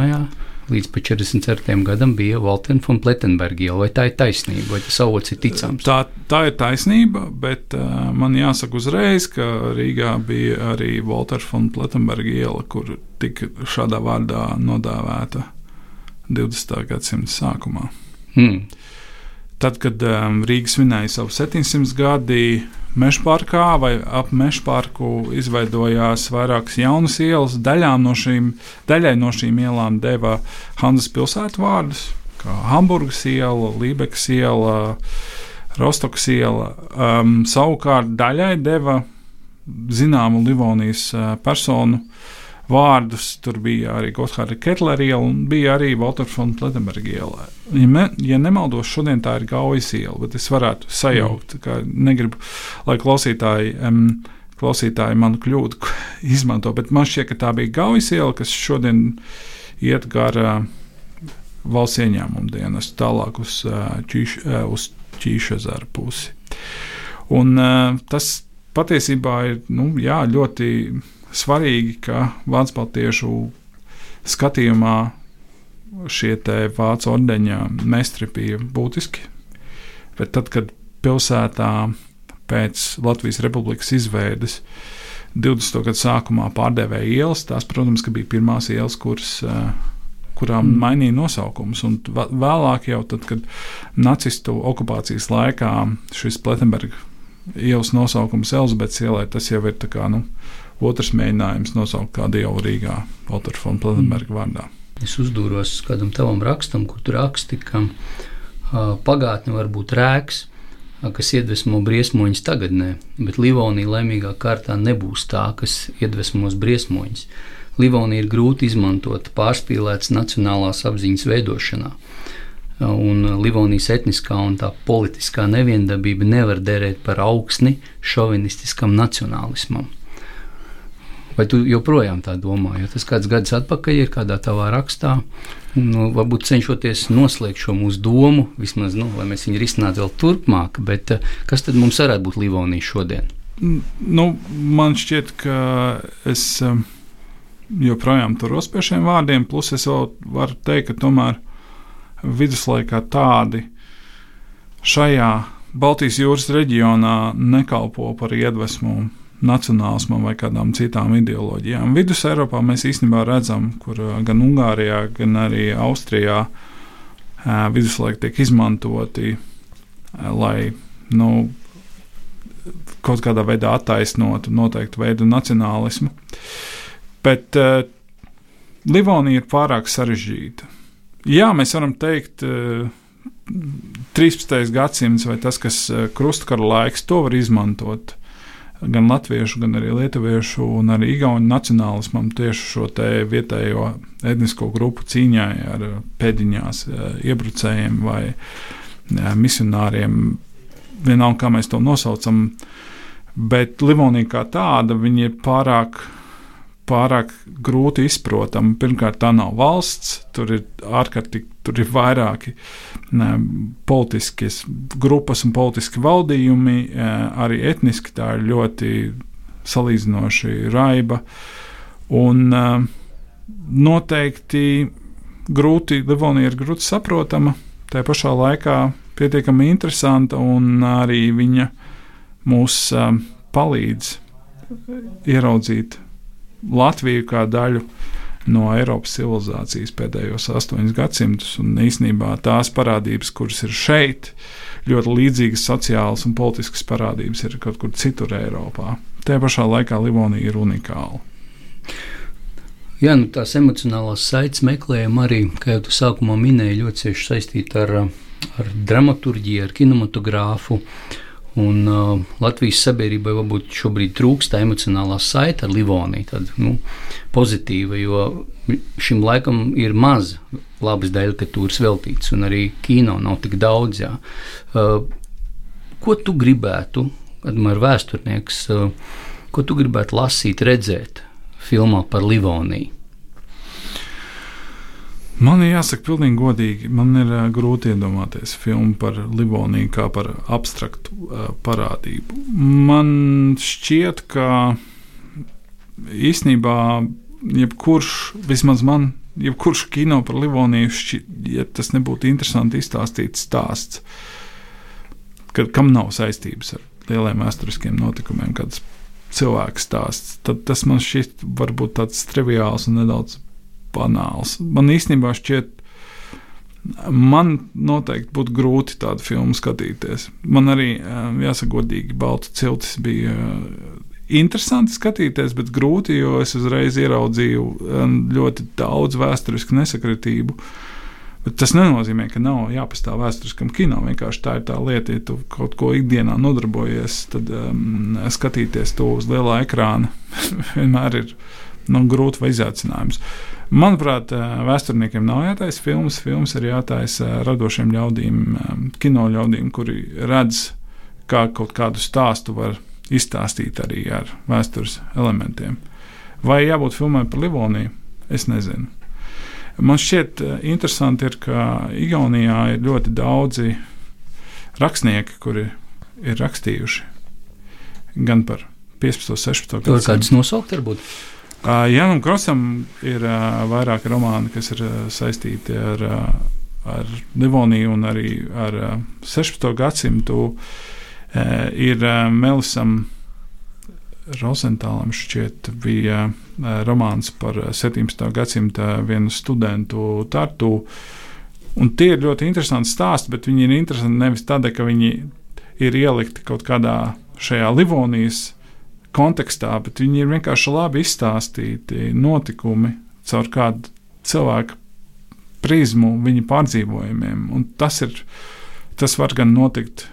līdz 44. gadam bija Valtena un Pletenberga iela. Vai tā ir taisnība, vai tas avots ir ticams? Tā, tā ir taisnība, bet uh, man jāsaka uzreiz, ka Rīgā bija arī Valters un Pletenberga iela, kur tika šādā vārdā nodāvēta 20. gadsimta sākumā. Hmm. Tad, kad um, Rīga svinēja savu 700 gadi mežparkā vai ap mežparku, izveidojās vairākas jaunas ielas. No šīm, daļai no šīm ielām deva Hanzas pilsētu vārdus, kā Hamburgas iela, Lībekas iela, Rostokas iela. Um, savukārt daļai deva zināmu Livonijas uh, personu vārdus. Tur bija arī Gotthārda Ketlera iela un bija arī Walter von Pletenberga iela. Ja, me, ja nemaldos, šodien tā ir Gaujas iela, bet es varētu sajaukt, ka negribu, lai klausītāji. Um, Klausītāji manu kļūdu <laughs> izmanto, bet man šķiet, ka tā bija Gaujas iela, kas šodien iet garā uh, valsts ieņēmuma dienas tālāk uz, ķīš, uh, uz Ķīšezaru pusi. Un, tas patiesībā ir nu, jā, ļoti svarīgi, ka vācu baltiešu skatījumā šie vācu ordeņa mestri bija būtiski. Bet tad, kad pilsētā pēc Latvijas Republikas izveides 20. gada sākumā pārdevēja ielas, tās, protams, bija pirmās ielas, kuras, eh, kurām mm. mainīja nosaukumus. Un vēlāk, jau tad, kad nacistu okupācijas laikā šis Pletenberga ielas nosaukums Elizabetes ielai, tas jau ir kā, nu, otrs mēģinājums nosaukt kādu ielu Rīgā, Walter von Pletenberga mm. vārdā. Es uzdūros kādam tavam rakstam, kur tu raksti, ka uh, pagātne var būt rēks, uh, kas iedvesmo briesmoņus tagadnē, bet Livonija laimīgā kārtā nebūs tā, kas iedvesmos briesmoņus. Livonija ir grūti izmantota pārspīlētas nacionālās apziņas veidošanā. Un Livonijas etniskā un tā politiskā neviendabība nevar derēt par augsni šovinistiskam nacionālismam. Vai tu joprojām tā domā? Jo tas kāds gads atpakaļ ir kādā tavā rakstā. Nu, varbūt cenšoties noslēgt šo mūsu domu, vismaz, nu, lai mēs viņu risinātu vēl turpmāk, bet eh, kas tad mums varētu būt Livonija šodien? Nu, man šķiet, ka es eh, joprojām turos pie šiem vārdiem, plus es vēl varu teikt, ka tomēr viduslaikā tādi šajā Baltijas jūras reģionā nekalpo par iedvesmu nacionālismam vai kādām citām ideoloģijām. Vidus Eiropā mēs īstenībā redzam, kur gan Ungārijā, gan arī Austrijā viduslaiki tiek izmantoti, lai nu, kaut kādā veidā attaisnotu noteiktu veidu nacionālismu. Bet uh, Livonija ir pārāk sarežģīta. Jā, mēs varam teikt, uh, 13. gadsimts vai tas, kas krustkara laiks, to var izmantot gan latviešu, gan arī lietuviešu un arī igauņu nacionālismam tieši šo vietējo etnisko grupu cīņai ar pēdiņās eh, iebrucējiem vai eh, misionāriem. Vienalga, kā mēs to nosaucam, bet Livonija kā tāda ir pārāk pārāk grūti izprotama. Pirmkārt, tā nav valsts, tur ir ārkārtīgi, tur ir vairāki ne, politiskas grupas un politiski valdījumi, e, arī etniski tā ir ļoti salīdzinoši raiba. Un e, noteikti grūti, Livonija ir grūti saprotama, tā pašā laikā pietiekami interesanta un arī viņa mūs e, palīdz ieraudzīt Latviju kā daļu no Eiropas civilizācijas pēdējos astoņus gadsimtus. Un īsnībā tās parādības, kuras ir šeit, ļoti līdzīgas sociālas un politiskas parādības, ir kaut kur citur Eiropā. Tajā pašā laikā Livonija ir unikāla. Jā, nu, tās emocionālās saites meklējuma arī, kā jau tu sākumā minēji, ļoti cieši saistīta ar, ar dramaturgiju, ar kinematogrāfu. Uh, Un, uh, Latvijas sabiedrībai varbūt šobrīd trūkst tā emocionālā saite ar Livoniju, tāda nu, pozitīva, jo šim laikam ir maz labas daļraktūras veltīts, un arī kino nav tik daudz. Jā. Uh, ko tu gribētu, ir vēsturnieks, uh, ko tu gribētu lasīt, redzēt filmā par Livoniju? Man ir jāsaka, pilnīgi godīgi, man ir uh, grūti iedomāties filmu par Livoniju kā par abstraktu uh, parādību. Man šķiet, ka īsnībā jebkurš, vismaz man, jebkurš kino par Livoniju, šķiet, ja tas nebūtu interesanti izstāstīts stāsts, kad, kam nav saistības ar lieliem vēsturiskiem notikumiem, kāds cilvēks stāsts, tad tas man šķiet varbūt tāds triviāls un nedaudz banāls. Man īstenībā šķiet, Man noteikti būtu grūti tādu filmu skatīties. Man arī, jāsaka, godīgi, Baltu ciltis bija interesanti skatīties, bet grūti, jo es uzreiz ieraudzīju ļoti daudz vēsturisku nesakritību. Bet tas nenozīmē, ka nav jāpastāv vēsturiskam kino. Vienkārši tā ir tā lieta, ja tu kaut ko ikdienā nodarbojies, tad um, skatīties to uz lielā ekrāna <laughs> vienmēr ir nu, grūti vai izaicinājums. Uh, Manuprāt, vēsturniekiem nav jātaisa filmas. Filmas ir jātaisa radošiem ļaudīm, kino ļaudīm, kuri redz, kā kaut kādu stāstu var izstāstīt arī ar vēstures elementiem. Vai jābūt filmai par Livoniju? Es nezinu. Man šķiet, interesanti ir, ka Igaunijā ir ļoti daudzi rakstnieki, kuri ir rakstījuši gan par 15, 16 gadsimtu. Kādus nosaukt varbūt? Janam Krosam ir vairāki romāni, kas ir saistīti ar, ar Livoniju un arī ar 16. gadsimtu. Ir Melisam Rozentālam šķiet bija romāns par 17. gadsimta vienu studentu Tartu. Un tie ir ļoti interesanti stāsti, bet viņi ir interesanti nevis tādēļ, ka viņi ir ielikti kaut kādā šajā Livonijas kontekstā, bet viņi ir vienkārši labi izstāstīti notikumi caur kādu cilvēku prizmu, viņa pārdzīvojumiem. Un tas, ir, tas var gan notikt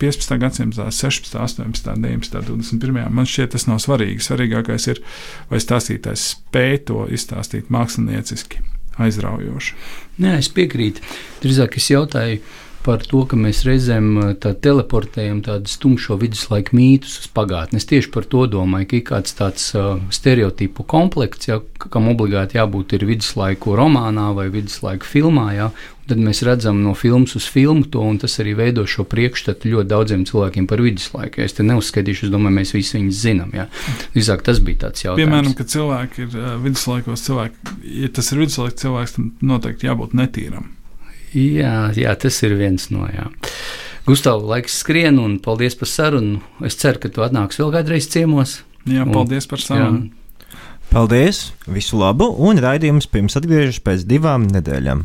15. gadsimtā, 16, 18, 19, 21. Man šķiet, tas nav svarīgi. Svarīgākais ir, vai stāstītājs spēj to izstāstīt mākslinieciski, aizraujoši. Nē, es piekrītu. Drīzāk es jautāju par to, ka mēs reizēm tā teleportējam tādus tumšo viduslaiku mītus uz pagātni. Es tieši par to domāju, ka ir kāds tāds uh, stereotipu komplekts, ja, kam obligāti jābūt ir viduslaiku romānā vai viduslaiku filmā. Ja, tad mēs redzam no filmas uz filmu to, un tas arī veido šo priekšstatu ļoti daudziem cilvēkiem par viduslaiku. Es te neuzskatīšu, es domāju, mēs visi viņus zinām. Ja. Visāk tas bija tāds jautājums. Piemēram, ka cilvēki ir uh, viduslaikos, cilvēki, ja tas ir viduslaiks cilvēks, tad noteikti jābūt netīram. Jā, jā, tas ir viens no. Jā. Gustavs, laiks skrien, un paldies par sarunu. Es ceru, ka tu atnāksi vēl kādreiz ciemos. Jā, paldies un, par sarunu. Jā. Paldies, visu labu, un raidījums pirms atgriežas pēc divām nedēļām.